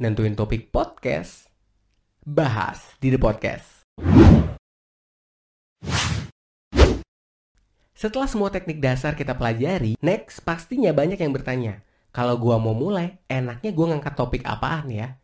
nentuin topik podcast, bahas di The Podcast. Setelah semua teknik dasar kita pelajari, next pastinya banyak yang bertanya, kalau gua mau mulai, enaknya gua ngangkat topik apaan ya?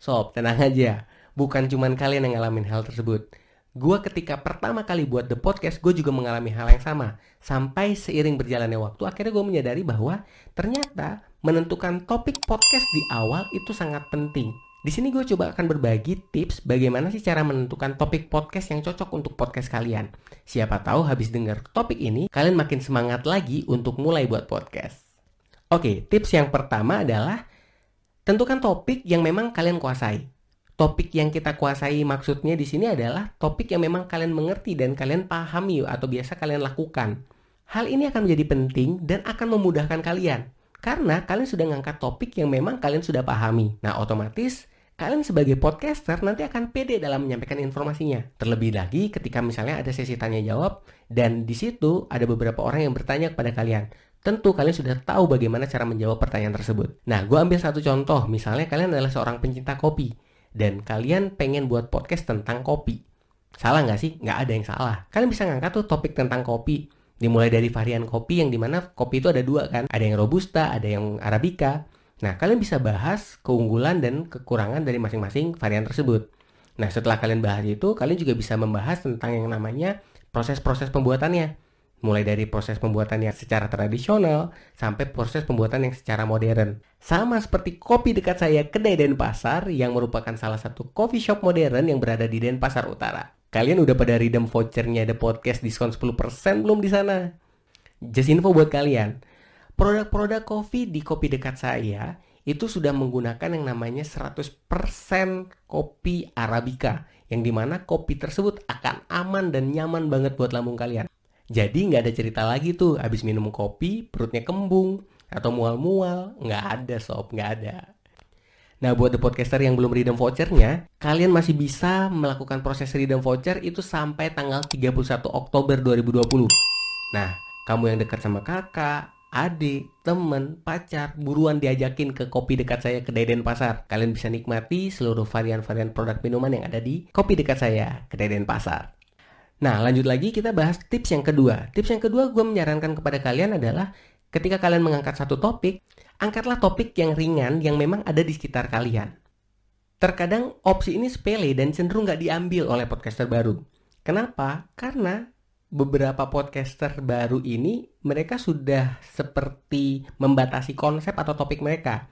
Sob, tenang aja, bukan cuman kalian yang ngalamin hal tersebut. Gua ketika pertama kali buat The Podcast, gue juga mengalami hal yang sama. Sampai seiring berjalannya waktu, akhirnya gue menyadari bahwa ternyata menentukan topik podcast di awal itu sangat penting. Di sini gue coba akan berbagi tips bagaimana sih cara menentukan topik podcast yang cocok untuk podcast kalian. Siapa tahu habis dengar topik ini, kalian makin semangat lagi untuk mulai buat podcast. Oke, tips yang pertama adalah tentukan topik yang memang kalian kuasai. Topik yang kita kuasai maksudnya di sini adalah topik yang memang kalian mengerti dan kalian pahami atau biasa kalian lakukan. Hal ini akan menjadi penting dan akan memudahkan kalian karena kalian sudah ngangkat topik yang memang kalian sudah pahami. Nah, otomatis kalian sebagai podcaster nanti akan pede dalam menyampaikan informasinya. Terlebih lagi ketika misalnya ada sesi tanya jawab dan di situ ada beberapa orang yang bertanya kepada kalian. Tentu kalian sudah tahu bagaimana cara menjawab pertanyaan tersebut. Nah, gue ambil satu contoh. Misalnya kalian adalah seorang pencinta kopi dan kalian pengen buat podcast tentang kopi. Salah nggak sih? Nggak ada yang salah. Kalian bisa ngangkat tuh topik tentang kopi dimulai dari varian kopi yang di mana kopi itu ada dua kan ada yang robusta ada yang arabica nah kalian bisa bahas keunggulan dan kekurangan dari masing-masing varian tersebut nah setelah kalian bahas itu kalian juga bisa membahas tentang yang namanya proses-proses pembuatannya mulai dari proses pembuatannya secara tradisional sampai proses pembuatan yang secara modern. Sama seperti kopi dekat saya kedai Denpasar yang merupakan salah satu coffee shop modern yang berada di Denpasar Utara. Kalian udah pada redeem vouchernya The Podcast diskon 10% belum di sana? Just info buat kalian. Produk-produk kopi di kopi dekat saya itu sudah menggunakan yang namanya 100% kopi Arabica. Yang di mana kopi tersebut akan aman dan nyaman banget buat lambung kalian. Jadi nggak ada cerita lagi tuh abis minum kopi perutnya kembung atau mual-mual. Nggak ada sob, nggak ada. Nah, buat the podcaster yang belum redeem vouchernya, kalian masih bisa melakukan proses redeem voucher itu sampai tanggal 31 Oktober 2020. Nah, kamu yang dekat sama kakak, adik, temen, pacar, buruan diajakin ke kopi dekat saya ke Deden Pasar. Kalian bisa nikmati seluruh varian-varian produk minuman yang ada di kopi dekat saya ke Deden Pasar. Nah, lanjut lagi kita bahas tips yang kedua. Tips yang kedua gue menyarankan kepada kalian adalah ketika kalian mengangkat satu topik, angkatlah topik yang ringan yang memang ada di sekitar kalian. Terkadang opsi ini sepele dan cenderung nggak diambil oleh podcaster baru. Kenapa? Karena beberapa podcaster baru ini mereka sudah seperti membatasi konsep atau topik mereka.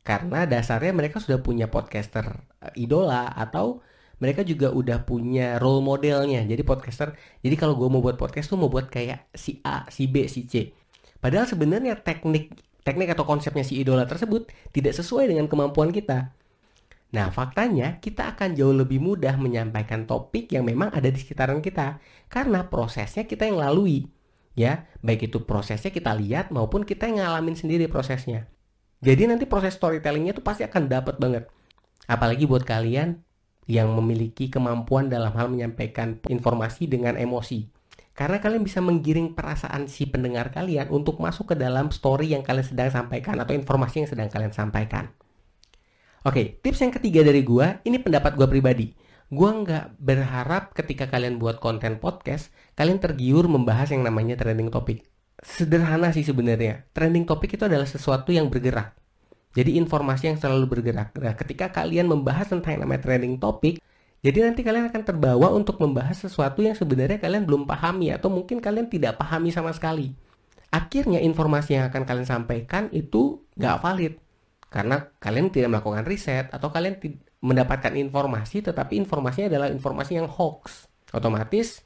Karena dasarnya mereka sudah punya podcaster eh, idola atau mereka juga udah punya role modelnya. Jadi podcaster, jadi kalau gue mau buat podcast tuh mau buat kayak si A, si B, si C. Padahal sebenarnya teknik teknik atau konsepnya si idola tersebut tidak sesuai dengan kemampuan kita. Nah, faktanya kita akan jauh lebih mudah menyampaikan topik yang memang ada di sekitaran kita karena prosesnya kita yang lalui. Ya, baik itu prosesnya kita lihat maupun kita yang ngalamin sendiri prosesnya. Jadi nanti proses storytellingnya tuh pasti akan dapat banget. Apalagi buat kalian yang memiliki kemampuan dalam hal menyampaikan informasi dengan emosi. Karena kalian bisa menggiring perasaan si pendengar kalian untuk masuk ke dalam story yang kalian sedang sampaikan atau informasi yang sedang kalian sampaikan. Oke, tips yang ketiga dari gua, ini pendapat gua pribadi. Gua nggak berharap ketika kalian buat konten podcast, kalian tergiur membahas yang namanya trending topic. Sederhana sih sebenarnya. Trending topic itu adalah sesuatu yang bergerak. Jadi informasi yang selalu bergerak. Nah, ketika kalian membahas tentang yang namanya trending topic, jadi nanti kalian akan terbawa untuk membahas sesuatu yang sebenarnya kalian belum pahami atau mungkin kalian tidak pahami sama sekali. Akhirnya informasi yang akan kalian sampaikan itu nggak valid. Karena kalian tidak melakukan riset atau kalian mendapatkan informasi tetapi informasinya adalah informasi yang hoax. Otomatis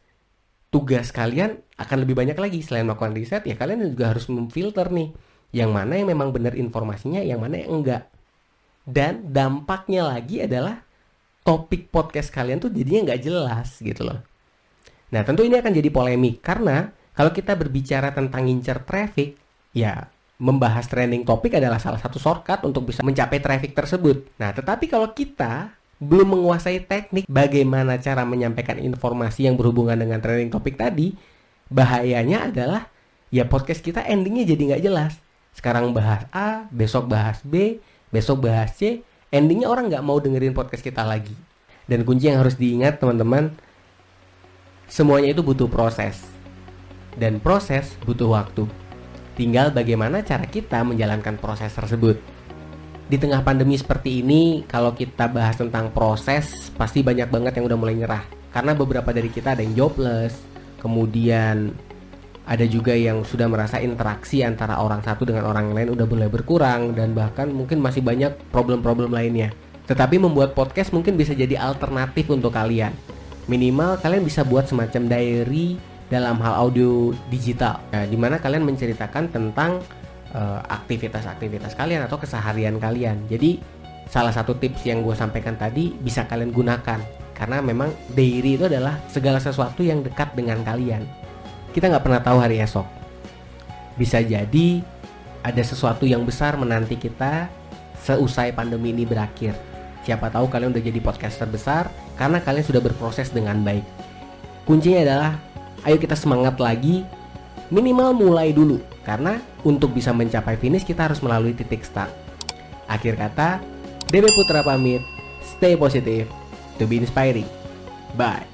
tugas kalian akan lebih banyak lagi selain melakukan riset ya kalian juga harus memfilter nih yang mana yang memang benar informasinya yang mana yang enggak dan dampaknya lagi adalah topik podcast kalian tuh jadinya nggak jelas gitu loh. Nah tentu ini akan jadi polemik karena kalau kita berbicara tentang ngincer traffic, ya membahas trending topik adalah salah satu shortcut untuk bisa mencapai traffic tersebut. Nah tetapi kalau kita belum menguasai teknik bagaimana cara menyampaikan informasi yang berhubungan dengan trending topik tadi, bahayanya adalah ya podcast kita endingnya jadi nggak jelas. Sekarang bahas A, besok bahas B, besok bahas C, endingnya orang nggak mau dengerin podcast kita lagi. Dan kunci yang harus diingat teman-teman, semuanya itu butuh proses. Dan proses butuh waktu. Tinggal bagaimana cara kita menjalankan proses tersebut. Di tengah pandemi seperti ini, kalau kita bahas tentang proses, pasti banyak banget yang udah mulai nyerah. Karena beberapa dari kita ada yang jobless, kemudian ada juga yang sudah merasa interaksi antara orang satu dengan orang lain udah mulai berkurang dan bahkan mungkin masih banyak problem-problem lainnya. Tetapi membuat podcast mungkin bisa jadi alternatif untuk kalian. Minimal kalian bisa buat semacam diary dalam hal audio digital, nah, di mana kalian menceritakan tentang uh, aktivitas-aktivitas kalian atau keseharian kalian. Jadi salah satu tips yang gue sampaikan tadi bisa kalian gunakan karena memang diary itu adalah segala sesuatu yang dekat dengan kalian. Kita nggak pernah tahu hari esok. Bisa jadi ada sesuatu yang besar menanti kita seusai pandemi ini berakhir. Siapa tahu kalian udah jadi podcaster besar karena kalian sudah berproses dengan baik. Kuncinya adalah ayo kita semangat lagi, minimal mulai dulu karena untuk bisa mencapai finish kita harus melalui titik start. Akhir kata, DB Putra pamit, stay positive to be inspiring. Bye.